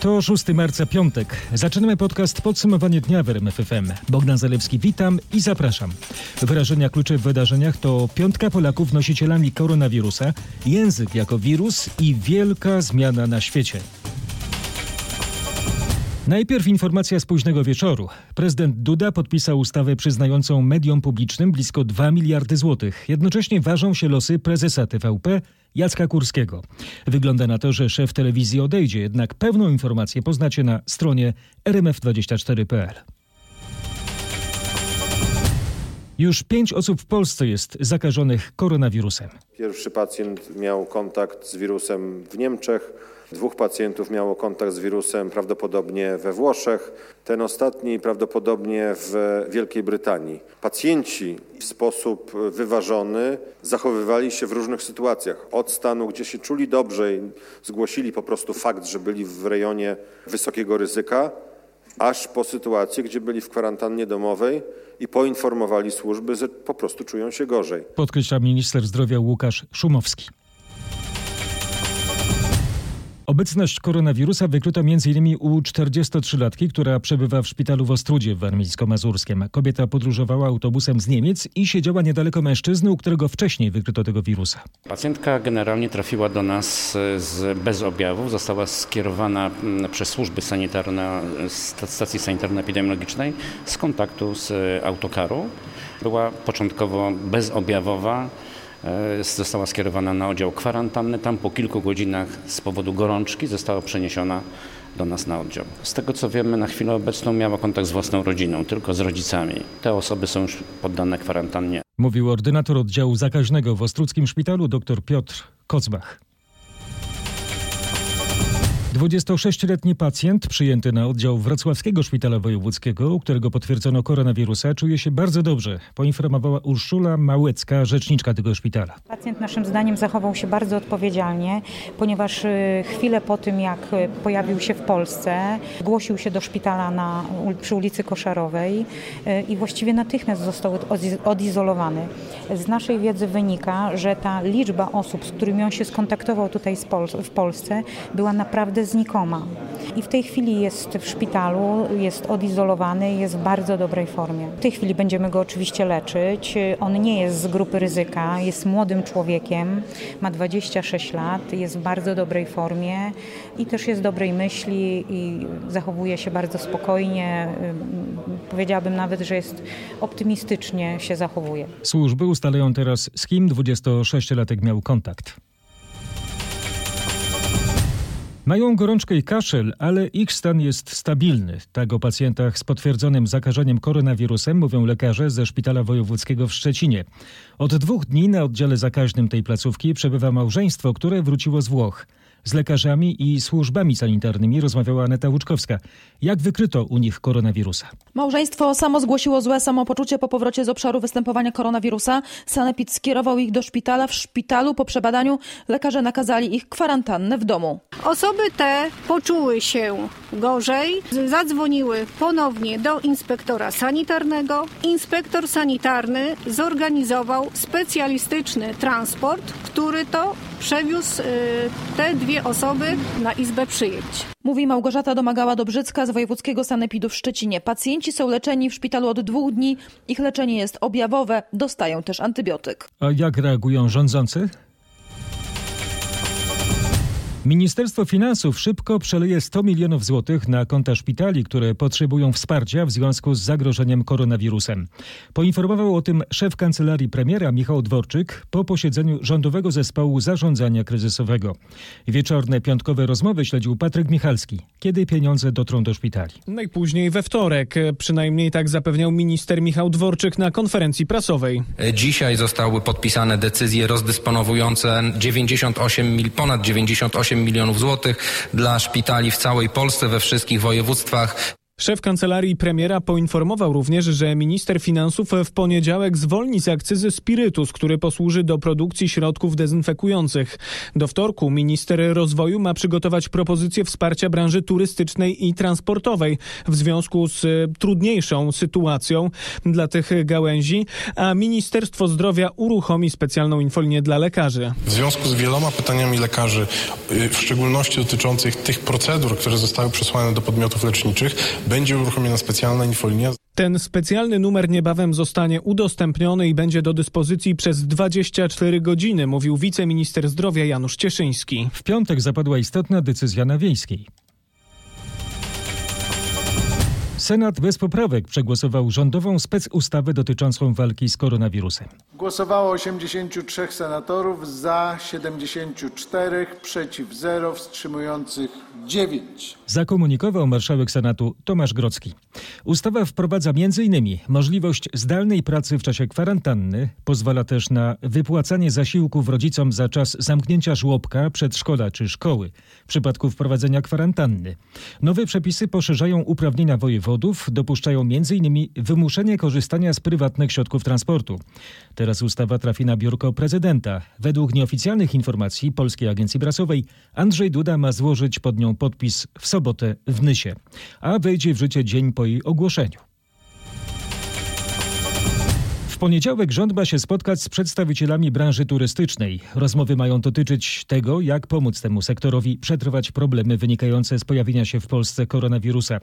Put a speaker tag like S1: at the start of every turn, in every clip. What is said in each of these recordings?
S1: To 6 marca, piątek. Zaczynamy podcast Podsumowanie dnia w RMFFM. Bogdan Zalewski, witam i zapraszam. Wyrażenia klucze w wydarzeniach to piątka Polaków nosicielami koronawirusa, język jako wirus i wielka zmiana na świecie. Najpierw informacja z późnego wieczoru. Prezydent Duda podpisał ustawę przyznającą mediom publicznym blisko 2 miliardy złotych. Jednocześnie ważą się losy prezesa TVP Jacka Kurskiego. Wygląda na to, że szef telewizji odejdzie, jednak pełną informację poznacie na stronie rmf24.pl. Już pięć osób w Polsce jest zakażonych koronawirusem.
S2: Pierwszy pacjent miał kontakt z wirusem w Niemczech. Dwóch pacjentów miało kontakt z wirusem prawdopodobnie we Włoszech, ten ostatni prawdopodobnie w Wielkiej Brytanii. Pacjenci w sposób wyważony zachowywali się w różnych sytuacjach. Od stanu, gdzie się czuli dobrze i zgłosili po prostu fakt, że byli w rejonie wysokiego ryzyka, aż po sytuację, gdzie byli w kwarantannie domowej i poinformowali służby, że po prostu czują się gorzej.
S1: Podkreśla minister zdrowia Łukasz Szumowski. Obecność koronawirusa wykryto m.in. u 43-latki, która przebywa w szpitalu w Ostrudzie w Warmińsko-Mazurskiem. Kobieta podróżowała autobusem z Niemiec i siedziała niedaleko mężczyzny, u którego wcześniej wykryto tego wirusa.
S3: Pacjentka generalnie trafiła do nas z, bez objawów. Została skierowana mm, przez służby sanitarne, stacji sanitarno-epidemiologicznej z kontaktu z autokaru. Była początkowo bezobjawowa E, została skierowana na oddział kwarantanny. Tam po kilku godzinach z powodu gorączki została przeniesiona do nas na oddział. Z tego co wiemy, na chwilę obecną miała kontakt z własną rodziną, tylko z rodzicami. Te osoby są już poddane kwarantannie.
S1: Mówił ordynator oddziału zakaźnego w Ostruckim Szpitalu dr Piotr Kocbach. 26-letni pacjent przyjęty na oddział Wrocławskiego Szpitala Wojewódzkiego, u którego potwierdzono koronawirusa, czuje się bardzo dobrze, poinformowała Urszula Małecka, rzeczniczka tego szpitala.
S4: Pacjent naszym zdaniem zachował się bardzo odpowiedzialnie, ponieważ y, chwilę po tym, jak y, pojawił się w Polsce, zgłosił się do szpitala na, przy ulicy Koszarowej y, i właściwie natychmiast został odizolowany. Z naszej wiedzy wynika, że ta liczba osób, z którymi on się skontaktował tutaj w Polsce, była naprawdę znikoma. I w tej chwili jest w szpitalu, jest odizolowany, jest w bardzo dobrej formie. W tej chwili będziemy go oczywiście leczyć. On nie jest z grupy ryzyka, jest młodym człowiekiem, ma 26 lat, jest w bardzo dobrej formie i też jest dobrej myśli i zachowuje się bardzo spokojnie. Powiedziałabym nawet, że jest optymistycznie się zachowuje.
S1: Służby ustalają teraz, z kim 26-latek miał kontakt. Mają gorączkę i kaszel, ale ich stan jest stabilny. Tak o pacjentach z potwierdzonym zakażeniem koronawirusem mówią lekarze ze Szpitala Wojewódzkiego w Szczecinie. Od dwóch dni na oddziale zakaźnym tej placówki przebywa małżeństwo, które wróciło z Włoch. Z lekarzami i służbami sanitarnymi rozmawiała Aneta Łuczkowska. Jak wykryto u nich koronawirusa?
S5: Małżeństwo samo zgłosiło złe samopoczucie po powrocie z obszaru występowania koronawirusa. Sanepid skierował ich do szpitala. W szpitalu po przebadaniu lekarze nakazali ich kwarantannę w domu.
S6: Osoby te poczuły się gorzej, zadzwoniły ponownie do inspektora sanitarnego. Inspektor sanitarny zorganizował specjalistyczny transport, który to przewiózł y, te dwie osoby na izbę przyjęć.
S5: Mówi Małgorzata Domagała-Dobrzycka z Wojewódzkiego Sanepidu w Szczecinie. Pacjenci są leczeni w szpitalu od dwóch dni. Ich leczenie jest objawowe, dostają też antybiotyk.
S1: A jak reagują rządzący? Ministerstwo Finansów szybko przeleje 100 milionów złotych na konta szpitali, które potrzebują wsparcia w związku z zagrożeniem koronawirusem. Poinformował o tym szef kancelarii premiera Michał Dworczyk po posiedzeniu rządowego zespołu zarządzania kryzysowego. Wieczorne piątkowe rozmowy śledził Patryk Michalski. Kiedy pieniądze dotrą do szpitali?
S7: Najpóźniej we wtorek. Przynajmniej tak zapewniał minister Michał Dworczyk na konferencji prasowej.
S8: Dzisiaj zostały podpisane decyzje rozdysponowujące 98 mil, ponad 98 milionów złotych dla szpitali w całej Polsce, we wszystkich województwach.
S7: Szef kancelarii premiera poinformował również, że minister finansów w poniedziałek zwolni z akcyzy spirytus, który posłuży do produkcji środków dezynfekujących. Do wtorku minister rozwoju ma przygotować propozycję wsparcia branży turystycznej i transportowej w związku z trudniejszą sytuacją dla tych gałęzi, a Ministerstwo Zdrowia uruchomi specjalną infolinię dla lekarzy.
S9: W związku z wieloma pytaniami lekarzy, y, w szczególności dotyczących tych procedur, które zostały przesłane do podmiotów leczniczych, będzie uruchomiona specjalna infolinia.
S7: Ten specjalny numer niebawem zostanie udostępniony i będzie do dyspozycji przez 24 godziny, mówił wiceminister zdrowia Janusz Cieszyński.
S1: W piątek zapadła istotna decyzja na Wiejskiej. Senat bez poprawek przegłosował rządową specustawę dotyczącą walki z koronawirusem.
S10: Głosowało 83 senatorów, za 74, przeciw 0, wstrzymujących 9.
S1: Zakomunikował marszałek Senatu Tomasz Grocki. Ustawa wprowadza m.in. możliwość zdalnej pracy w czasie kwarantanny, pozwala też na wypłacanie zasiłków rodzicom za czas zamknięcia żłobka, przedszkola czy szkoły w przypadku wprowadzenia kwarantanny. Nowe przepisy poszerzają uprawnienia wojewodów, dopuszczają m.in. wymuszenie korzystania z prywatnych środków transportu. Teraz ustawa trafi na biurko prezydenta. Według nieoficjalnych informacji Polskiej Agencji Prasowej Andrzej Duda ma złożyć pod nią podpis w sobotę w Nysie, a wejdzie w życie dzień po jej ogłoszeniu. Poniedziałek rząd ma się spotkać z przedstawicielami branży turystycznej. Rozmowy mają dotyczyć tego, jak pomóc temu sektorowi przetrwać problemy wynikające z pojawienia się w Polsce koronawirusa.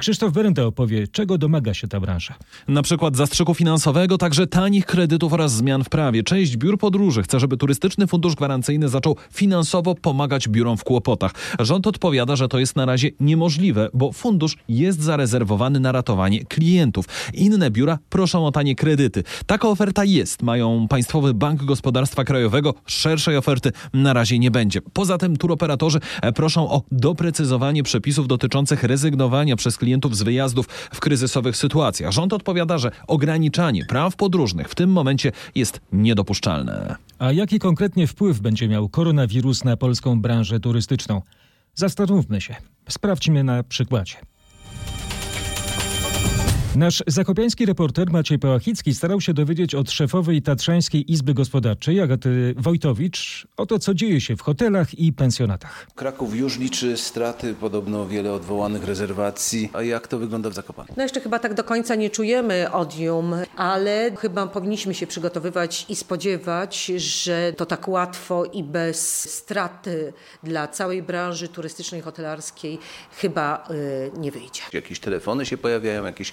S1: Krzysztof Berenda opowie, czego domaga się ta branża.
S11: Na przykład zastrzyku finansowego, także tanich kredytów oraz zmian w prawie. Część biur podróży chce, żeby Turystyczny Fundusz Gwarancyjny zaczął finansowo pomagać biurom w kłopotach. Rząd odpowiada, że to jest na razie niemożliwe, bo fundusz jest zarezerwowany na ratowanie klientów. Inne biura proszą o tanie kredyty. Taka oferta jest. Mają Państwowy Bank Gospodarstwa Krajowego. Szerszej oferty na razie nie będzie. Poza tym turoperatorzy e, proszą o doprecyzowanie przepisów dotyczących rezygnowania przez klientów z wyjazdów w kryzysowych sytuacjach. Rząd odpowiada, że ograniczanie praw podróżnych w tym momencie jest niedopuszczalne.
S1: A jaki konkretnie wpływ będzie miał koronawirus na polską branżę turystyczną? Zastanówmy się. Sprawdźmy na przykładzie. Nasz zakopiański reporter Maciej Pałachicki starał się dowiedzieć od szefowej Tatrzańskiej Izby Gospodarczej Agaty Wojtowicz o to, co dzieje się w hotelach i pensjonatach.
S12: Kraków już liczy straty, podobno wiele odwołanych rezerwacji. A jak to wygląda w Zakopanem?
S13: No jeszcze chyba tak do końca nie czujemy odium, ale chyba powinniśmy się przygotowywać i spodziewać, że to tak łatwo i bez straty dla całej branży turystycznej, hotelarskiej chyba yy, nie wyjdzie.
S12: Jakieś telefony się pojawiają, jakieś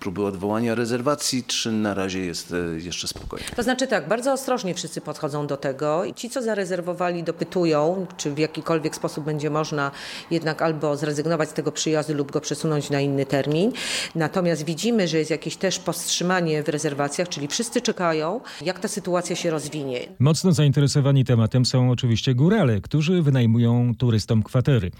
S12: próby odwołania rezerwacji, czy na razie jest e, jeszcze spokojnie?
S13: To znaczy tak, bardzo ostrożnie wszyscy podchodzą do tego. Ci, co zarezerwowali, dopytują, czy w jakikolwiek sposób będzie można jednak albo zrezygnować z tego przyjazdu lub go przesunąć na inny termin. Natomiast widzimy, że jest jakieś też powstrzymanie w rezerwacjach, czyli wszyscy czekają, jak ta sytuacja się rozwinie.
S1: Mocno zainteresowani tematem są oczywiście górale, którzy wynajmują turystom kwatery.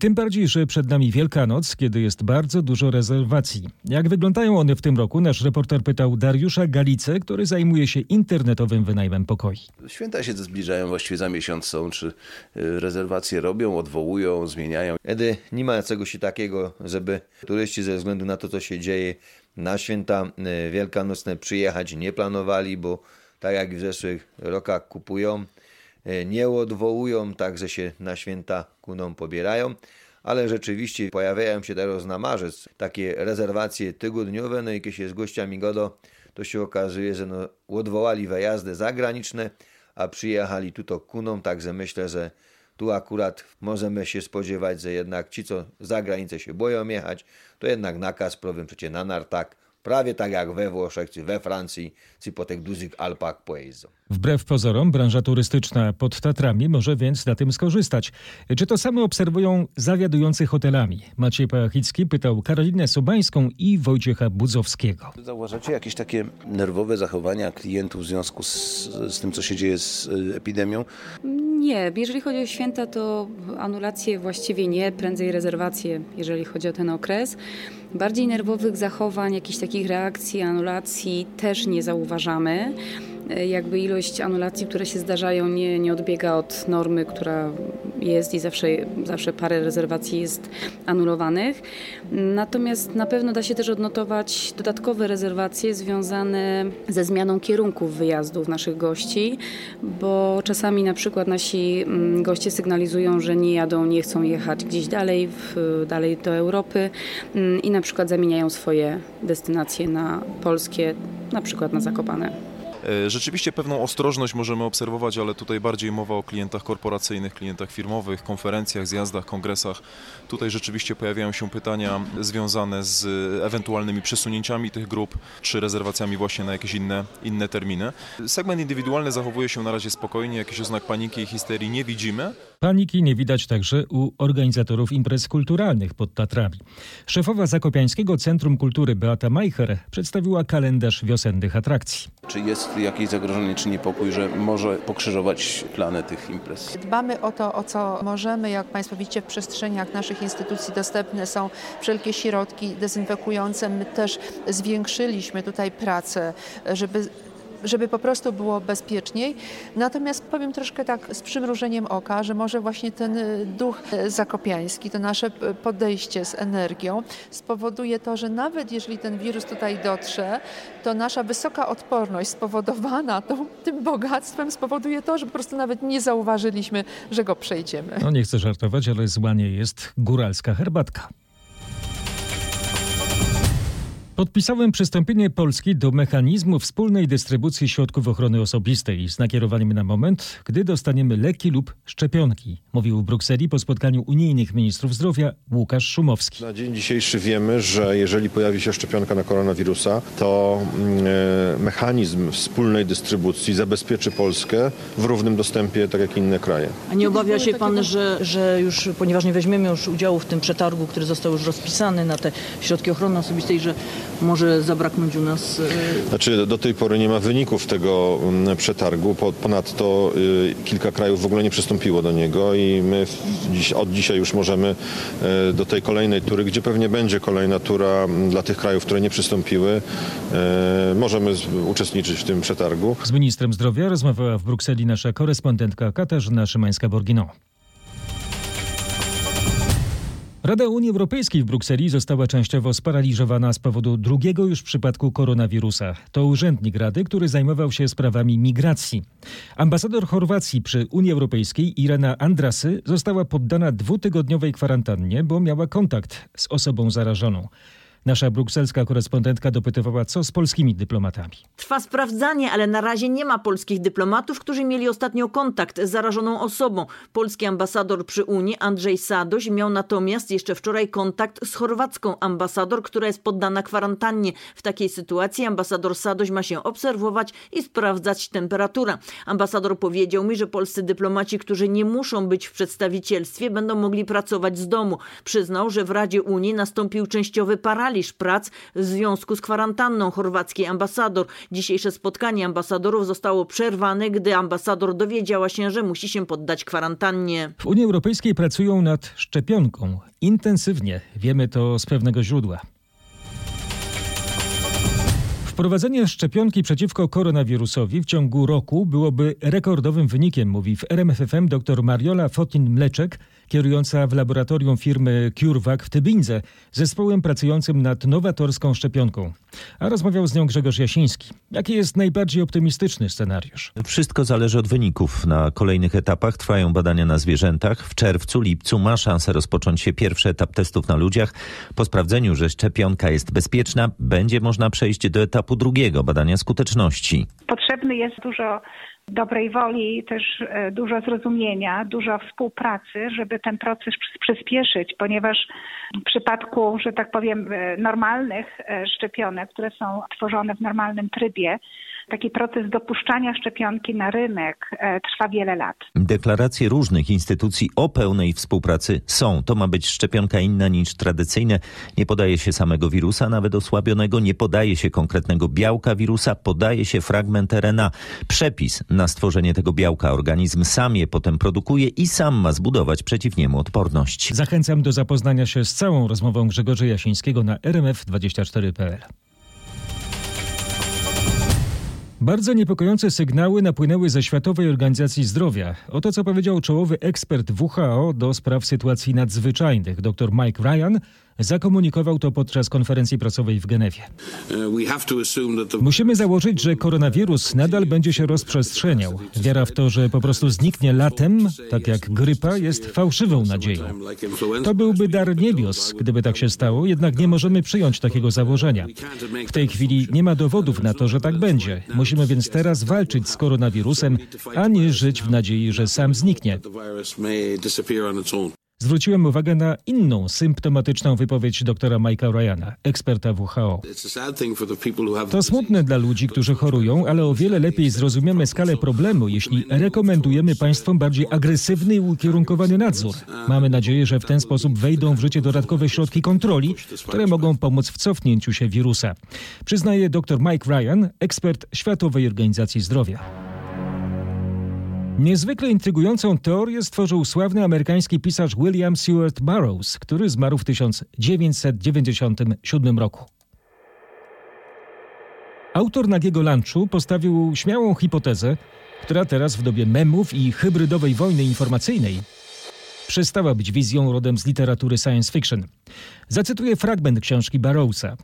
S1: Tym bardziej, że przed nami Wielkanoc, kiedy jest bardzo dużo rezerwacji. Jak wygląda wyglądają one w tym roku? Nasz reporter pytał Dariusza Galicę, który zajmuje się internetowym wynajmem pokoi.
S12: Święta się zbliżają, właściwie za miesiąc są, czy y, rezerwacje robią, odwołują, zmieniają.
S14: Edy, nie ma czegoś takiego, żeby turyści ze względu na to, co się dzieje na święta y, wielkanocne przyjechać nie planowali, bo tak jak w zeszłych rokach kupują, y, nie odwołują, także się na święta kuną pobierają ale rzeczywiście pojawiają się teraz na marzec takie rezerwacje tygodniowe, no i kiedy się z gościami godo, to się okazuje, że no, odwołali wyjazdy zagraniczne, a przyjechali tu to kuną, także myślę, że tu akurat możemy się spodziewać, że jednak ci, co za granicę się boją jechać, to jednak nakaz prowiem przecież na nartak, prawie tak jak we Włoszech czy we Francji, czy po tych dużych Alpach pojeżdżą.
S1: Wbrew pozorom, branża turystyczna pod Tatrami może więc na tym skorzystać. Czy to samo obserwują zawiadujący hotelami? Maciej Pachicki pytał Karolinę Sobańską i Wojciecha Budzowskiego.
S12: Zauważacie jakieś takie nerwowe zachowania klientów w związku z, z tym, co się dzieje z y, epidemią?
S15: Nie, jeżeli chodzi o święta, to anulacje właściwie nie, prędzej rezerwacje, jeżeli chodzi o ten okres. Bardziej nerwowych zachowań, jakichś takich reakcji, anulacji też nie zauważamy. Jakby ilość anulacji, które się zdarzają, nie, nie odbiega od normy, która jest i zawsze, zawsze parę rezerwacji jest anulowanych. Natomiast na pewno da się też odnotować dodatkowe rezerwacje związane ze zmianą kierunków wyjazdów naszych gości, bo czasami na przykład nasi mm, goście sygnalizują, że nie jadą, nie chcą jechać gdzieś dalej, w, dalej do Europy mm, i na przykład zamieniają swoje destynacje na polskie, na przykład na Zakopane.
S16: E, rzeczywiście pewną ostrożność możemy obserwować, ale tutaj bardziej mowa o klientach korporacyjnych, klientach firmowych, konferencjach, zjazdach, kongresach. Tutaj rzeczywiście pojawiają się pytania związane z ewentualnymi przesunięciami tych grup, czy rezerwacjami właśnie na jakieś inne, inne terminy. Segment indywidualny zachowuje się na razie spokojnie, jakichś oznak paniki i histerii nie widzimy.
S1: Paniki nie widać także u organizatorów imprez kulturalnych pod Tatrami. Szefowa Zakopiańskiego Centrum Kultury Beata Majcher przedstawiła kalendarz wiosennych atrakcji.
S17: Czy jest jakieś zagrożenie czy niepokój, że może pokrzyżować plany tych imprez?
S18: Dbamy o to, o co możemy. Jak Państwo widzicie, w przestrzeniach naszych instytucji dostępne są wszelkie środki dezynfekujące. My też zwiększyliśmy tutaj pracę, żeby żeby po prostu było bezpieczniej. Natomiast powiem troszkę tak z przymrużeniem oka, że może właśnie ten y, duch y, zakopiański, to nasze podejście z energią spowoduje to, że nawet jeżeli ten wirus tutaj dotrze, to nasza wysoka odporność spowodowana tą, tym bogactwem spowoduje to, że po prostu nawet nie zauważyliśmy, że go przejdziemy.
S1: No nie chcę żartować, ale zła nie jest góralska herbatka. Podpisałem przystąpienie Polski do mechanizmu wspólnej dystrybucji środków ochrony osobistej z nakierowaniem na moment, gdy dostaniemy leki lub szczepionki, mówił w Brukseli po spotkaniu unijnych ministrów zdrowia Łukasz Szumowski.
S2: Na dzień dzisiejszy wiemy, że jeżeli pojawi się szczepionka na koronawirusa, to mm, mechanizm wspólnej dystrybucji zabezpieczy Polskę w równym dostępie, tak jak inne kraje.
S19: A nie obawia się pan, że, że już, ponieważ nie weźmiemy już udziału w tym przetargu, który został już rozpisany na te środki ochrony osobistej, że może zabraknąć u nas?
S2: E, znaczy do tej pory nie ma wyników tego mm, przetargu. Ponadto y, kilka krajów w ogóle nie przystąpiło do niego i my od dzisiaj już możemy e, do tej kolejnej tury, gdzie pewnie będzie kolejna tura mm, dla tych krajów, które nie przystąpiły, możemy uczestniczyć w tym przetargu.
S1: Z ministrem zdrowia rozmawiała w Brukseli nasza korespondentka Katarzyna Szymańska-Borgino. Rada Unii Europejskiej w Brukseli została częściowo sparaliżowana z powodu drugiego już przypadku koronawirusa. To urzędnik Rady, który zajmował się sprawami migracji. Ambasador Chorwacji przy Unii Europejskiej Irena Andrasy została poddana dwutygodniowej kwarantannie, bo miała kontakt z osobą zarażoną. Nasza brukselska korespondentka dopytywała, co z polskimi dyplomatami.
S19: Trwa sprawdzanie, ale na razie nie ma polskich dyplomatów, którzy mieli ostatnio kontakt z zarażoną osobą. Polski ambasador przy Unii, Andrzej Sadoś, miał natomiast jeszcze wczoraj kontakt z chorwacką ambasador, która jest poddana kwarantannie. W takiej sytuacji ambasador Sadoś ma się obserwować i sprawdzać temperaturę. Ambasador powiedział mi, że polscy dyplomaci, którzy nie muszą być w przedstawicielstwie, będą mogli pracować z domu. Przyznał, że w Radzie Unii nastąpił częściowy paraliż paraliż prac w związku z kwarantanną chorwackiej ambasador. Dzisiejsze spotkanie ambasadorów zostało przerwane, gdy ambasador dowiedziała się, że musi się poddać kwarantannie.
S1: W Unii Europejskiej pracują nad szczepionką. Intensywnie. Wiemy to z pewnego źródła. Wprowadzenie szczepionki przeciwko koronawirusowi w ciągu roku byłoby rekordowym wynikiem, mówi w RMFFM dr Mariola Fotin-Mleczek, kierująca w laboratorium firmy CureVac w Tybindze, zespołem pracującym nad nowatorską szczepionką. A rozmawiał z nią Grzegorz Jasiński. Jaki jest najbardziej optymistyczny scenariusz?
S20: Wszystko zależy od wyników. Na kolejnych etapach trwają badania na zwierzętach. W czerwcu, lipcu ma szansę rozpocząć się pierwszy etap testów na ludziach. Po sprawdzeniu, że szczepionka jest bezpieczna, będzie można przejść do etapu drugiego badania skuteczności.
S21: Potrzebny jest dużo dobrej woli, też e, dużo zrozumienia, dużo współpracy, żeby ten proces przyspieszyć, ponieważ w przypadku, że tak powiem, e, normalnych e, szczepionek, które są tworzone w normalnym trybie, taki proces dopuszczania szczepionki na rynek e, trwa wiele lat.
S20: Deklaracje różnych instytucji o pełnej współpracy są. To ma być szczepionka inna niż tradycyjne. Nie podaje się samego wirusa, nawet osłabionego, nie podaje się konkretnego białka wirusa, podaje się fragment RNA. Przepis na stworzenie tego białka organizm sam je potem produkuje i sam ma zbudować przeciw niemu odporność.
S1: Zachęcam do zapoznania się z całą rozmową Grzegorza Jasińskiego na rmf24.pl. Bardzo niepokojące sygnały napłynęły ze Światowej Organizacji Zdrowia. Oto co powiedział czołowy ekspert WHO do spraw sytuacji nadzwyczajnych, dr Mike Ryan, zakomunikował to podczas konferencji prasowej w Genewie. Musimy założyć, że koronawirus nadal będzie się rozprzestrzeniał. Wiara w to, że po prostu zniknie latem, tak jak grypa, jest fałszywą nadzieją. To byłby dar niebios, gdyby tak się stało, jednak nie możemy przyjąć takiego założenia. W tej chwili nie ma dowodów na to, że tak będzie. Musimy więc teraz walczyć z koronawirusem, a nie żyć w nadziei, że sam zniknie. Zwróciłem uwagę na inną symptomatyczną wypowiedź doktora Mike'a Ryana, eksperta WHO. To smutne dla ludzi, którzy chorują, ale o wiele lepiej zrozumiemy skalę problemu, jeśli rekomendujemy państwom bardziej agresywny i ukierunkowany nadzór. Mamy nadzieję, że w ten sposób wejdą w życie dodatkowe środki kontroli, które mogą pomóc w cofnięciu się wirusa. Przyznaje dr Mike Ryan, ekspert Światowej Organizacji Zdrowia. Niezwykle intrygującą teorię stworzył sławny amerykański pisarz William Seward Burroughs, który zmarł w 1997 roku. Autor Nagiego Lunchu postawił śmiałą hipotezę, która teraz w dobie memów i hybrydowej wojny informacyjnej przestała być wizją rodem z literatury science fiction. Zacytuję fragment książki Burroughsa.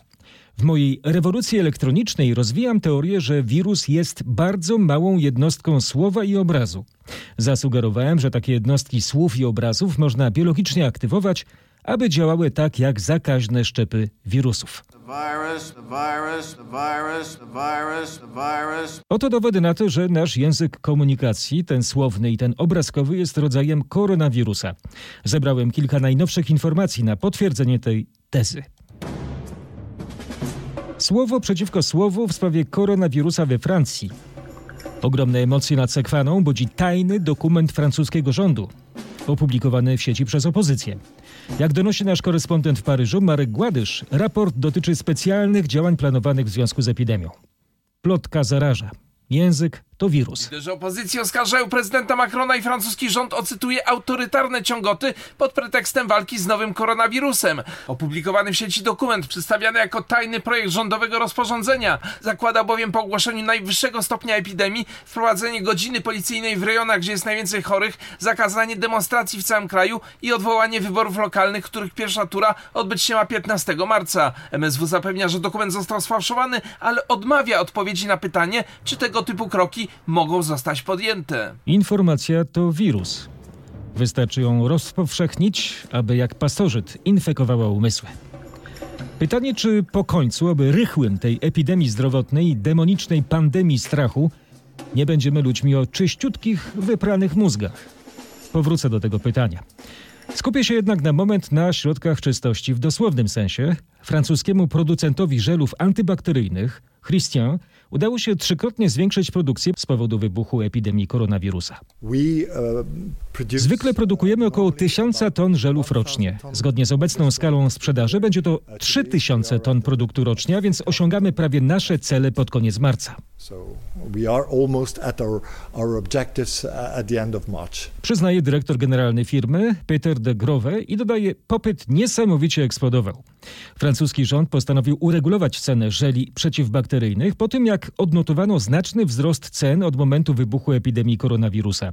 S1: W mojej rewolucji elektronicznej rozwijam teorię, że wirus jest bardzo małą jednostką słowa i obrazu. Zasugerowałem, że takie jednostki słów i obrazów można biologicznie aktywować, aby działały tak jak zakaźne szczepy wirusów. Oto dowody na to, że nasz język komunikacji, ten słowny i ten obrazkowy, jest rodzajem koronawirusa. Zebrałem kilka najnowszych informacji na potwierdzenie tej tezy. Słowo przeciwko słowu w sprawie koronawirusa we Francji. Ogromne emocje nad Sekwaną budzi tajny dokument francuskiego rządu, opublikowany w sieci przez opozycję. Jak donosi nasz korespondent w Paryżu, Marek Gładysz, raport dotyczy specjalnych działań planowanych w związku z epidemią. Plotka zaraża. Język to wirus.
S22: Liderzy opozycji oskarżają prezydenta Macrona i francuski rząd o, cytuję, autorytarne ciągoty pod pretekstem walki z nowym koronawirusem. Opublikowany w sieci dokument, przedstawiany jako tajny projekt rządowego rozporządzenia, zakłada bowiem po ogłoszeniu najwyższego stopnia epidemii wprowadzenie godziny policyjnej w rejonach, gdzie jest najwięcej chorych, zakazanie demonstracji w całym kraju i odwołanie wyborów lokalnych, których pierwsza tura odbyć się ma 15 marca. MSW zapewnia, że dokument został sfałszowany, ale odmawia odpowiedzi na pytanie, czy tego typu kroki mogą zostać podjęte.
S1: Informacja to wirus. Wystarczy ją rozpowszechnić, aby jak pasożyt infekowała umysły. Pytanie, czy po końcu, aby rychłym tej epidemii zdrowotnej demonicznej pandemii strachu, nie będziemy ludźmi o czyściutkich, wypranych mózgach? Powrócę do tego pytania. Skupię się jednak na moment na środkach czystości w dosłownym sensie. Francuskiemu producentowi żelów antybakteryjnych, Christian, udało się trzykrotnie zwiększyć produkcję z powodu wybuchu epidemii koronawirusa. Uh, Zwykle produkujemy około 1000 ton żelów rocznie. Zgodnie z obecną skalą sprzedaży będzie to 3000 ton produktu rocznie, a więc osiągamy prawie nasze cele pod koniec marca. Przyznaje dyrektor generalny firmy Peter de Grove i dodaje, popyt niesamowicie eksplodował. Francuski rząd postanowił uregulować cenę żeli przeciwbakteryjnych po tym, jak odnotowano znaczny wzrost cen od momentu wybuchu epidemii koronawirusa.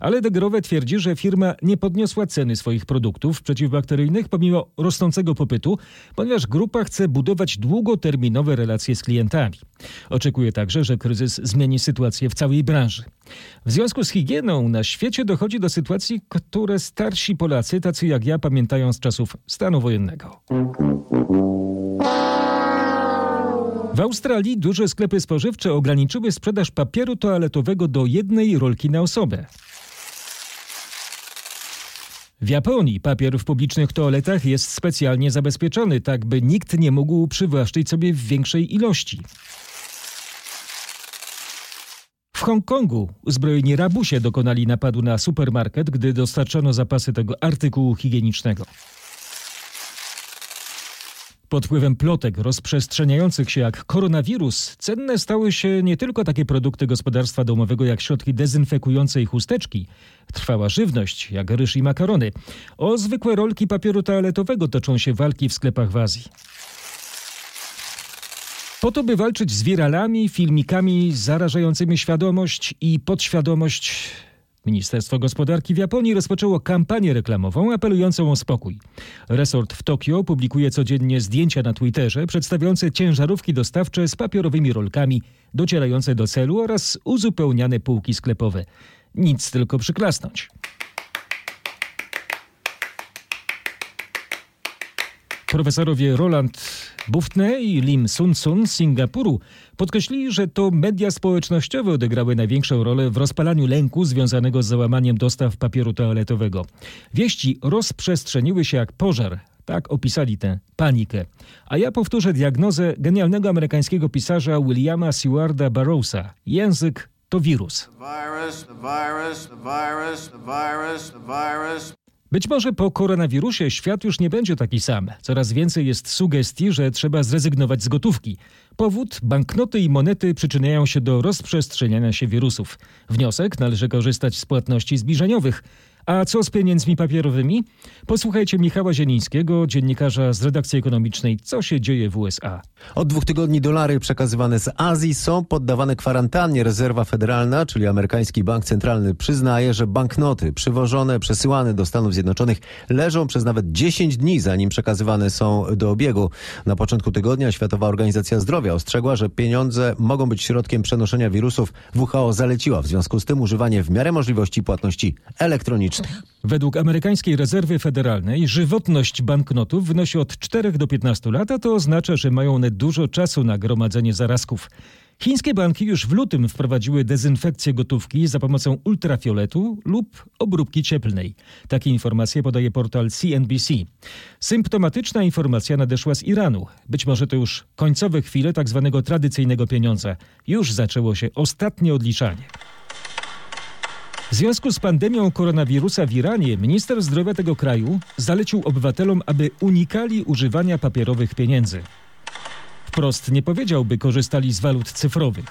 S1: Ale de Grove twierdzi, że firma nie podniosła ceny swoich produktów przeciwbakteryjnych pomimo rosnącego popytu, ponieważ grupa chce budować długoterminowe relacje z klientami. Oczekuje także, że kryzys zmieni sytuację w całej branży. W związku z higieną na świecie dochodzi do sytuacji, które starsi Polacy, tacy jak ja, pamiętają z czasów stanu wojennego. W Australii duże sklepy spożywcze ograniczyły sprzedaż papieru toaletowego do jednej rolki na osobę. W Japonii papier w publicznych toaletach jest specjalnie zabezpieczony, tak by nikt nie mógł przywłaszczyć sobie w większej ilości. W Hongkongu uzbrojeni rabusie dokonali napadu na supermarket, gdy dostarczono zapasy tego artykułu higienicznego. Pod wpływem plotek rozprzestrzeniających się jak koronawirus, cenne stały się nie tylko takie produkty gospodarstwa domowego jak środki dezynfekujące i chusteczki. Trwała żywność, jak ryż i makarony. O zwykłe rolki papieru toaletowego toczą się walki w sklepach w Azji. Po to, by walczyć z wiralami, filmikami zarażającymi świadomość i podświadomość Ministerstwo Gospodarki w Japonii rozpoczęło kampanię reklamową apelującą o spokój. Resort w Tokio publikuje codziennie zdjęcia na Twitterze przedstawiające ciężarówki dostawcze z papierowymi rolkami docierające do celu oraz uzupełniane półki sklepowe. Nic tylko przyklasnąć. Profesorowie Roland Buftne i Lim Sun Sun z Singapuru podkreślili, że to media społecznościowe odegrały największą rolę w rozpalaniu lęku związanego z załamaniem dostaw papieru toaletowego. Wieści rozprzestrzeniły się jak pożar. Tak opisali tę panikę. A ja powtórzę diagnozę genialnego amerykańskiego pisarza Williama Sewarda Barrowsa. Język to wirus. Virus, virus, virus, virus, virus. Być może po koronawirusie świat już nie będzie taki sam. Coraz więcej jest sugestii, że trzeba zrezygnować z gotówki. Powód banknoty i monety przyczyniają się do rozprzestrzeniania się wirusów. Wniosek należy korzystać z płatności zbliżeniowych. A co z pieniędzmi papierowymi? Posłuchajcie Michała Zielińskiego, dziennikarza z redakcji ekonomicznej, co się dzieje w USA.
S23: Od dwóch tygodni dolary przekazywane z Azji są poddawane kwarantannie. Rezerwa Federalna, czyli amerykański bank centralny, przyznaje, że banknoty przywożone, przesyłane do Stanów Zjednoczonych leżą przez nawet 10 dni, zanim przekazywane są do obiegu. Na początku tygodnia Światowa Organizacja Zdrowia ostrzegła, że pieniądze mogą być środkiem przenoszenia wirusów. WHO zaleciła w związku z tym używanie w miarę możliwości płatności elektronicznych.
S1: Według amerykańskiej rezerwy federalnej żywotność banknotów wynosi od 4 do 15 lat, a to oznacza, że mają one dużo czasu na gromadzenie zarazków. Chińskie banki już w lutym wprowadziły dezynfekcję gotówki za pomocą ultrafioletu lub obróbki cieplnej. Takie informacje podaje portal CNBC. Symptomatyczna informacja nadeszła z Iranu. Być może to już końcowe chwile tak zwanego tradycyjnego pieniądza. Już zaczęło się ostatnie odliczanie. W związku z pandemią koronawirusa w Iranie minister zdrowia tego kraju zalecił obywatelom, aby unikali używania papierowych pieniędzy. Wprost nie powiedział, by korzystali z walut cyfrowych.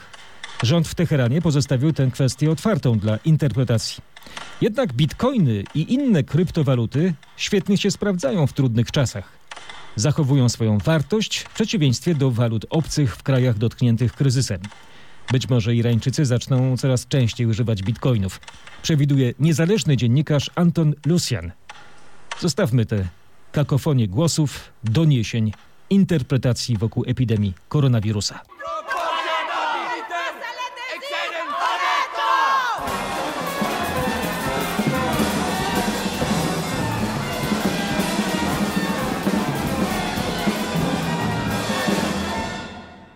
S1: Rząd w Teheranie pozostawił tę kwestię otwartą dla interpretacji. Jednak bitcoiny i inne kryptowaluty świetnie się sprawdzają w trudnych czasach. Zachowują swoją wartość w przeciwieństwie do walut obcych w krajach dotkniętych kryzysem. Być może Irańczycy zaczną coraz częściej używać bitcoinów. Przewiduje niezależny dziennikarz Anton Lucian. Zostawmy te kakofonie głosów, doniesień, interpretacji wokół epidemii koronawirusa.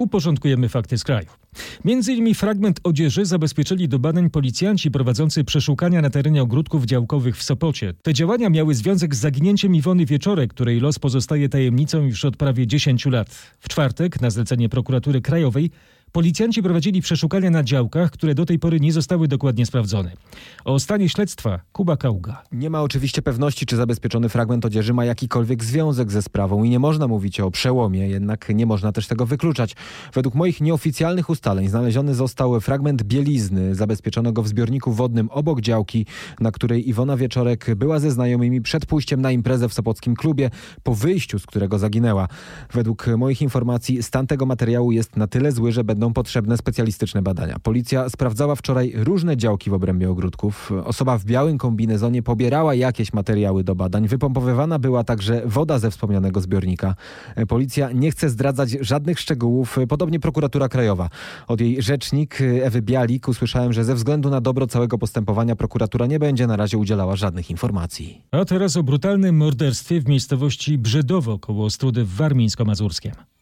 S1: Uporządkujemy fakty z kraju. Między innymi fragment odzieży zabezpieczyli do badań policjanci prowadzący przeszukania na terenie ogródków działkowych w Sopocie. Te działania miały związek z zaginięciem Iwony Wieczorek, której los pozostaje tajemnicą już od prawie 10 lat. W czwartek na zlecenie prokuratury krajowej Policjanci prowadzili przeszukania na działkach, które do tej pory nie zostały dokładnie sprawdzone. O stanie śledztwa Kuba Kauga.
S24: Nie ma oczywiście pewności, czy zabezpieczony fragment odzieży ma jakikolwiek związek ze sprawą i nie można mówić o przełomie, jednak nie można też tego wykluczać. Według moich nieoficjalnych ustaleń znaleziony został fragment bielizny zabezpieczonego w zbiorniku wodnym obok działki, na której Iwona Wieczorek była ze znajomymi przed pójściem na imprezę w Sopockim Klubie, po wyjściu z którego zaginęła. Według moich informacji stan tego materiału jest na tyle zły, że będą będą potrzebne specjalistyczne badania. Policja sprawdzała wczoraj różne działki w obrębie ogródków. Osoba w białym kombinezonie pobierała jakieś materiały do badań. Wypompowywana była także woda ze wspomnianego zbiornika. Policja nie chce zdradzać żadnych szczegółów, podobnie prokuratura krajowa. Od jej rzecznik Ewy Bialik usłyszałem, że ze względu na dobro całego postępowania prokuratura nie będzie na razie udzielała żadnych informacji.
S1: A teraz o brutalnym morderstwie w miejscowości Brzydowo koło Ostrudy w Warmińsko-Mazurskiem.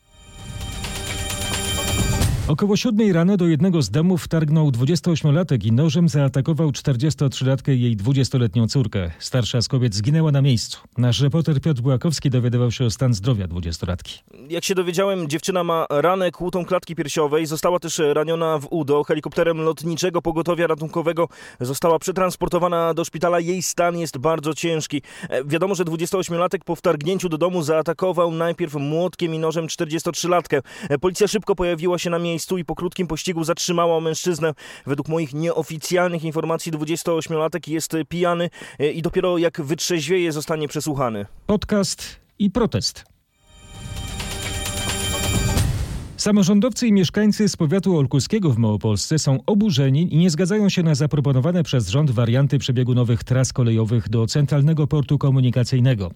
S1: Około siódmej rano do jednego z domów wtargnął 28-latek i nożem zaatakował 43-latkę i jej 20-letnią córkę. Starsza z kobiet zginęła na miejscu. Nasz reporter Piotr Błakowski dowiadywał się o stan zdrowia 20-latki.
S25: Jak się dowiedziałem, dziewczyna ma ranę kłutą klatki piersiowej. Została też raniona w udo. Helikopterem lotniczego pogotowia ratunkowego została przetransportowana do szpitala. Jej stan jest bardzo ciężki. E, wiadomo, że 28-latek po wtargnięciu do domu zaatakował najpierw młotkiem i nożem 43-latkę. E, policja szybko pojawiła się na miejscu miejscu i po krótkim pościgu zatrzymała mężczyznę. Według moich nieoficjalnych informacji 28-latek jest pijany e, i dopiero jak wytrzeźwieje zostanie przesłuchany.
S1: Podcast i protest. Samorządowcy i mieszkańcy z powiatu olkuskiego w Małopolsce są oburzeni i nie zgadzają się na zaproponowane przez rząd warianty przebiegu nowych tras kolejowych do centralnego portu komunikacyjnego.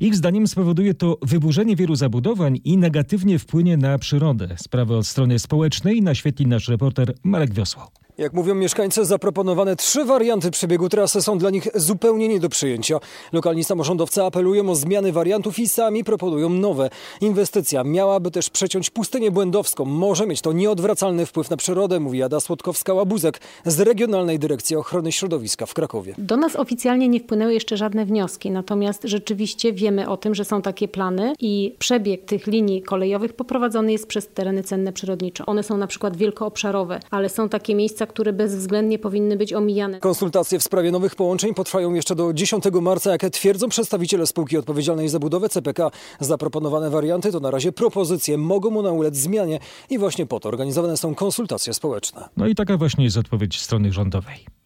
S1: Ich zdaniem spowoduje to wyburzenie wielu zabudowań i negatywnie wpłynie na przyrodę. Sprawę od strony społecznej naświetli nasz reporter Marek Wiosło.
S26: Jak mówią mieszkańcy, zaproponowane trzy warianty przebiegu trasy są dla nich zupełnie nie do przyjęcia. Lokalni samorządowcy apelują o zmiany wariantów i sami proponują nowe. Inwestycja miałaby też przeciąć pustynię błędowską. Może mieć to nieodwracalny wpływ na przyrodę, mówi Ada Słodkowska-Łabuzek z Regionalnej Dyrekcji Ochrony Środowiska w Krakowie.
S27: Do nas oficjalnie nie wpłynęły jeszcze żadne wnioski, natomiast rzeczywiście wiemy o tym, że są takie plany i przebieg tych linii kolejowych poprowadzony jest przez tereny cenne przyrodnicze. One są na przykład wielkoobszarowe, ale są takie miejsca, które bezwzględnie powinny być omijane.
S26: Konsultacje w sprawie nowych połączeń potrwają jeszcze do 10 marca, jak twierdzą przedstawiciele spółki odpowiedzialnej za budowę CPK. Zaproponowane warianty to na razie propozycje, mogą mu ulec zmianie i właśnie po to organizowane są konsultacje społeczne.
S1: No i taka właśnie jest odpowiedź strony rządowej.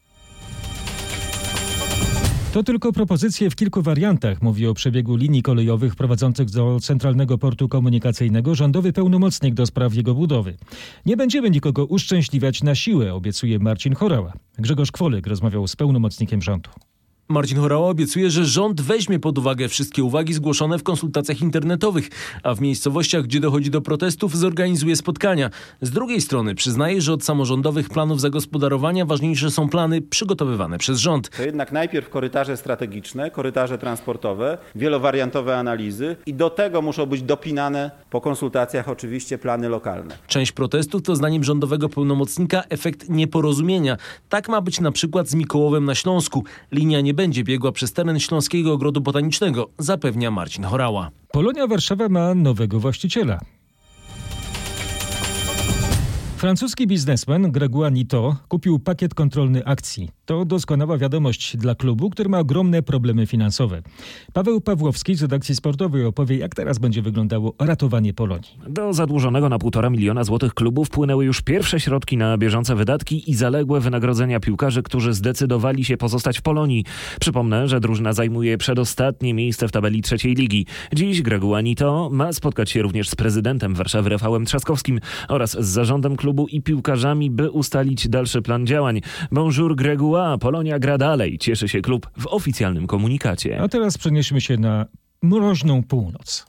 S1: To tylko propozycje w kilku wariantach, mówi o przebiegu linii kolejowych prowadzących do Centralnego Portu Komunikacyjnego rządowy pełnomocnik do spraw jego budowy. Nie będziemy nikogo uszczęśliwiać na siłę, obiecuje Marcin Chorała. Grzegorz Kwolyk rozmawiał z pełnomocnikiem rządu.
S28: Marcin Horała obiecuje, że rząd weźmie pod uwagę wszystkie uwagi zgłoszone w konsultacjach internetowych, a w miejscowościach, gdzie dochodzi do protestów, zorganizuje spotkania. Z drugiej strony przyznaje, że od samorządowych planów zagospodarowania ważniejsze są plany przygotowywane przez rząd.
S29: To jednak najpierw korytarze strategiczne, korytarze transportowe, wielowariantowe analizy i do tego muszą być dopinane po konsultacjach oczywiście plany lokalne.
S28: Część protestów to zdaniem rządowego pełnomocnika efekt nieporozumienia. Tak ma być na przykład z Mikołowem na Śląsku. Linia nie będzie biegła przez teren Śląskiego Ogrodu Botanicznego, zapewnia Marcin Chorała.
S1: Polonia Warszawa ma nowego Francuski biznesmen Grégoire Nito kupił pakiet kontrolny akcji. To doskonała wiadomość dla klubu, który ma ogromne problemy finansowe. Paweł Pawłowski z redakcji sportowej opowie, jak teraz będzie wyglądało ratowanie Polonii.
S30: Do zadłużonego na półtora miliona złotych klubu wpłynęły już pierwsze środki na bieżące wydatki i zaległe wynagrodzenia piłkarzy, którzy zdecydowali się pozostać w Polonii. Przypomnę, że drużyna zajmuje przedostatnie miejsce w tabeli trzeciej ligi. Dziś Grégoire Nito ma spotkać się również z prezydentem Warszawy Rafałem Trzaskowskim oraz z zarządem klubu i piłkarzami, by ustalić dalszy plan działań. Bonjour Grégoire a Polonia gra dalej, cieszy się klub w oficjalnym komunikacie.
S1: A teraz przenieśmy się na mroźną północ.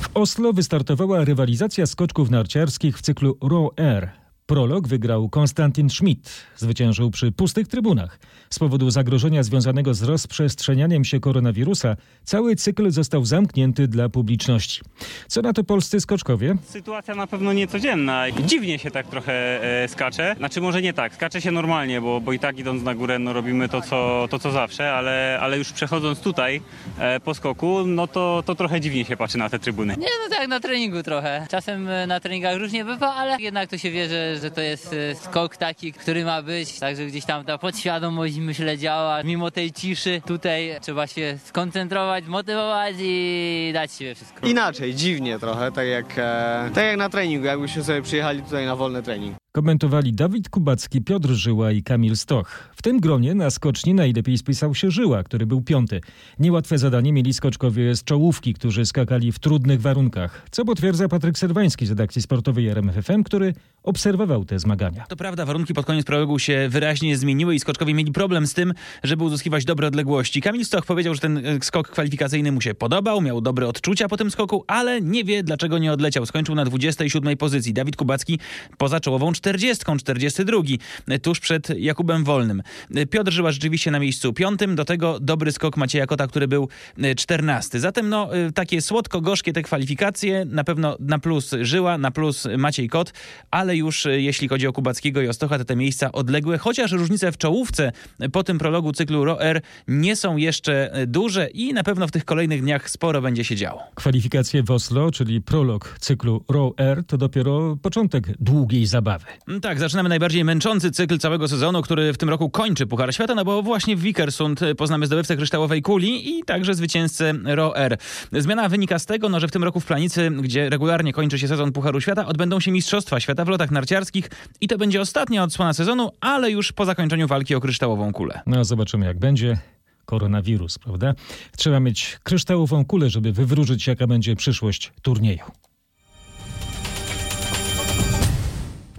S1: W Oslo wystartowała rywalizacja skoczków narciarskich w cyklu Row Air. Prolog wygrał Konstantin Schmidt. Zwyciężył przy pustych trybunach. Z powodu zagrożenia związanego z rozprzestrzenianiem się koronawirusa cały cykl został zamknięty dla publiczności. Co na to polscy skoczkowie?
S31: Sytuacja na pewno niecodzienna. Dziwnie się tak trochę e, skacze. Znaczy może nie tak, skacze się normalnie, bo, bo i tak idąc na górę no, robimy to co, to, co zawsze, ale, ale już przechodząc tutaj e, po skoku, no to, to trochę dziwnie się patrzy na te trybuny.
S32: Nie, no tak na treningu trochę. Czasem e, na treningach różnie bywa, ale jednak to się wie, że, że to jest e, skok taki, który ma być, także gdzieś tam ta podświadomość myślę działa. Mimo tej ciszy tutaj trzeba się skoncentrować, motywować i dać siebie wszystko.
S33: Inaczej, dziwnie trochę, tak jak, e, tak jak na treningu, jakbyśmy sobie przyjechali tutaj na wolny trening.
S1: Komentowali Dawid Kubacki, Piotr Żyła i Kamil Stoch. W tym gronie na skoczni najlepiej spisał się Żyła, który był piąty. Niełatwe zadanie mieli skoczkowie z czołówki, którzy skakali w trudnych warunkach, co potwierdza Patryk Serwański z redakcji sportowej RMFFM, który obserwował te zmagania.
S34: To prawda, warunki pod koniec prologu się wyraźnie zmieniły i skoczkowie mieli problem z tym, żeby uzyskiwać dobre odległości. Kamil Stoch powiedział, że ten e, skok kwalifikacyjny mu się podobał, miał dobre odczucia po tym skoku, ale nie wie dlaczego nie odleciał. Skończył na 27 pozycji. Dawid Kubacki poza czołową 40, 42, tuż przed Jakubem Wolnym. Piotr Żyła rzeczywiście na miejscu piątym, do tego dobry skok Macieja Kota, który był 14. Zatem no, takie słodko-gorzkie te kwalifikacje, na pewno na plus Żyła, na plus Maciej Kot, ale już jeśli chodzi o Kubackiego i Ostocha, to te miejsca odległe, chociaż różnice w czołówce po tym prologu cyklu ROR nie są jeszcze duże i na pewno w tych kolejnych dniach sporo będzie się działo.
S1: Kwalifikacje w Oslo, czyli prolog cyklu ROR, to dopiero początek długiej zabawy.
S34: Mm, tak, zaczynamy najbardziej męczący cykl całego sezonu, który w tym roku kończy Puchar Świata, no bo właśnie w Vikersund poznamy zdobywcę kryształowej kuli i także zwycięzcę ROR. Zmiana wynika z tego, no, że w tym roku w Planicy, gdzie regularnie kończy się sezon Pucharu Świata, odbędą się Mistrzostwa Świata w lotach narciarskich i to będzie ostatnia odsłona sezonu, ale już po zakończeniu walki o kryształową kulę.
S1: No zobaczymy jak będzie. koronawirus, prawda? Trzeba mieć kryształową kulę, żeby wywróżyć, jaka będzie przyszłość turnieju.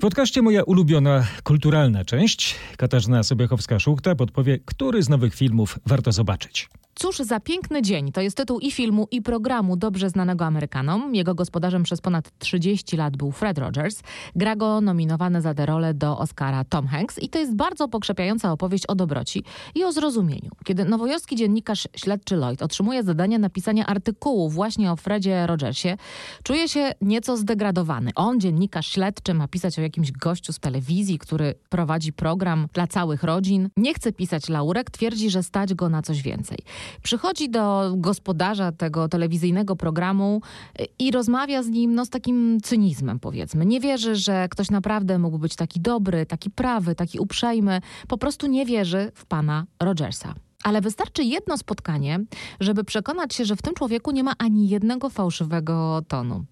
S1: W podcaście moja ulubiona kulturalna część. Katarzyna Sobiechowska-Szuchta podpowie, który z nowych filmów warto zobaczyć.
S35: Cóż za piękny dzień to jest tytuł i filmu, i programu dobrze znanego Amerykanom. Jego gospodarzem przez ponad 30 lat był Fred Rogers. Gra go nominowany za tę rolę do Oscara Tom Hanks i to jest bardzo pokrzepiająca opowieść o dobroci i o zrozumieniu. Kiedy nowojorski dziennikarz śledczy Lloyd otrzymuje zadanie napisania artykułu właśnie o Fredzie Rogersie, czuje się nieco zdegradowany. On, dziennikarz śledczy, ma pisać o jakimś gościu z telewizji, który prowadzi program dla całych rodzin. Nie chce pisać laurek, twierdzi, że stać go na coś więcej. Przychodzi do gospodarza tego telewizyjnego programu y, i rozmawia z nim no, z takim cynizmem, powiedzmy. Nie wierzy, że ktoś naprawdę mógł być taki dobry, taki prawy, taki uprzejmy. Po prostu nie wierzy w pana Rogersa. Ale wystarczy jedno spotkanie, żeby przekonać się, że w tym człowieku nie ma ani jednego fałszywego tonu.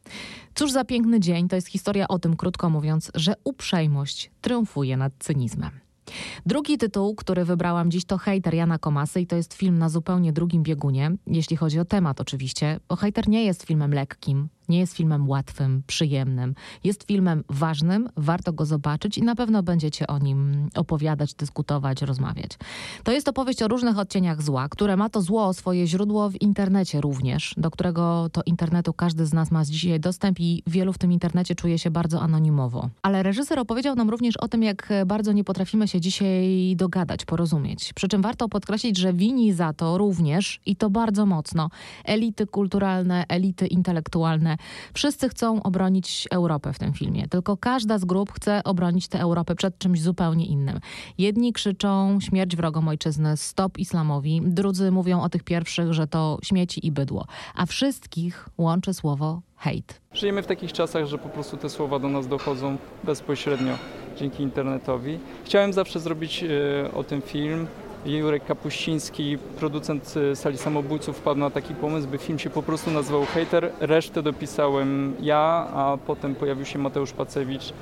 S35: Cóż za piękny dzień, to jest historia o tym, krótko mówiąc, że uprzejmość triumfuje nad cynizmem. Drugi tytuł, który wybrałam dziś to Hejter Jana Komasy i to jest film na zupełnie drugim biegunie, jeśli chodzi o temat oczywiście, bo Hejter nie jest filmem lekkim, nie jest filmem łatwym, przyjemnym. Jest filmem ważnym, warto go zobaczyć i na pewno będziecie o nim opowiadać, dyskutować, rozmawiać. To jest opowieść o różnych odcieniach zła, które ma to zło swoje źródło w internecie również, do którego to internetu każdy z nas ma dzisiaj dostęp i wielu w tym internecie czuje się bardzo anonimowo. Ale reżyser opowiedział nam również o tym, jak bardzo nie potrafimy się dzisiaj dogadać, porozumieć. Przy czym warto podkreślić, że wini za to również i to bardzo mocno elity kulturalne, elity intelektualne, Wszyscy chcą obronić Europę w tym filmie, tylko każda z grup chce obronić tę Europę przed czymś zupełnie innym. Jedni krzyczą śmierć wrogom ojczyzny, stop islamowi, drudzy mówią o tych pierwszych, że to śmieci i bydło, a wszystkich łączy słowo hejt.
S36: Żyjemy w takich czasach, że po prostu te słowa do nas dochodzą bezpośrednio dzięki internetowi. Chciałem zawsze zrobić e, o tym film, Jurek Kapuściński, producent y, Sali Samobójców, wpadł na taki pomysł, by film się po prostu nazywał Hater. Resztę dopisałem ja, a potem pojawił się Mateusz Pacewicz.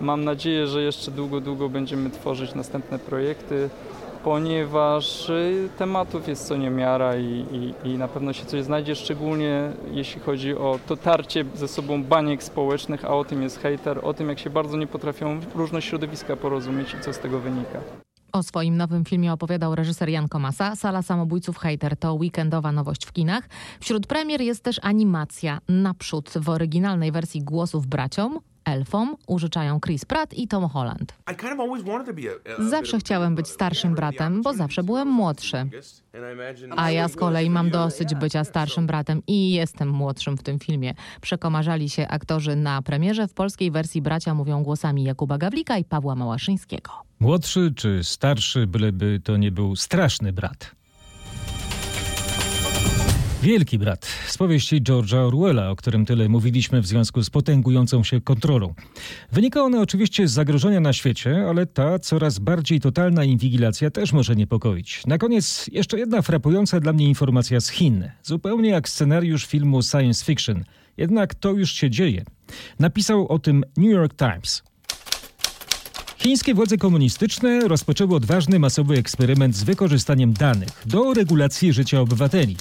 S36: Mam nadzieję, że jeszcze długo, długo będziemy tworzyć następne projekty, ponieważ y, tematów jest co niemiara i, i, i na pewno się coś znajdzie, szczególnie jeśli chodzi o to tarcie ze sobą baniek społecznych, a o tym jest hater, o tym jak się bardzo nie potrafią różne środowiska porozumieć i co z tego wynika.
S35: O swoim nowym filmie opowiadał reżyser Jan Komasa. Sala Samobójców Hater to weekendowa nowość w kinach. Wśród premier jest też animacja Naprzód w oryginalnej wersji głosów braciom, elfom użyczają Chris Pratt i Tom Holland. Zawsze chciałem być starszym bratem, bo zawsze byłem młodszy. A ja z kolei mam dosyć bycia starszym bratem i jestem młodszym w tym filmie. Przekomarzali się aktorzy na premierze. W polskiej wersji bracia mówią głosami Jakuba Gawlika i Pawła Małaszyńskiego.
S1: Młodszy czy starszy, byleby to nie był straszny brat. Wielki Brat z powieści George'a Orwella, o którym tyle mówiliśmy w związku z potęgującą się kontrolą. Wynika ona oczywiście z zagrożenia na świecie, ale ta coraz bardziej totalna inwigilacja też może niepokoić. Na koniec jeszcze jedna frapująca dla mnie informacja z Chin. Zupełnie jak scenariusz filmu science fiction. Jednak to już się dzieje. Napisał o tym New York Times. Chińskie władze komunistyczne rozpoczęły odważny masowy eksperyment z wykorzystaniem danych do regulacji życia obywateli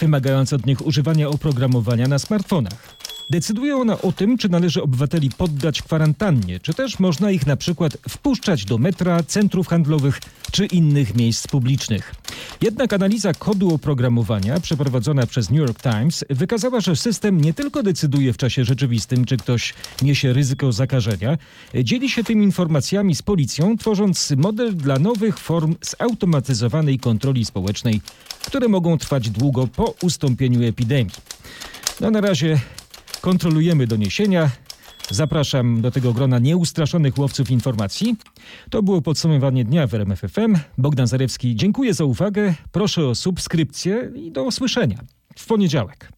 S1: wymagając od nich używania oprogramowania na smartfonach. Decyduje ona o tym, czy należy obywateli poddać kwarantannie, czy też można ich na przykład wpuszczać do metra, centrów handlowych czy innych miejsc publicznych. Jednak analiza kodu oprogramowania przeprowadzona przez New York Times wykazała, że system nie tylko decyduje w czasie rzeczywistym, czy ktoś niesie ryzyko zakażenia, dzieli się tymi informacjami z policją, tworząc model dla nowych form zautomatyzowanej kontroli społecznej, które mogą trwać długo po ustąpieniu epidemii. No na razie kontrolujemy doniesienia. Zapraszam do tego grona nieustraszonych łowców informacji. To było podsumowanie dnia w RMFFM. Bogdan Zarewski, dziękuję za uwagę. Proszę o subskrypcję i do usłyszenia w poniedziałek.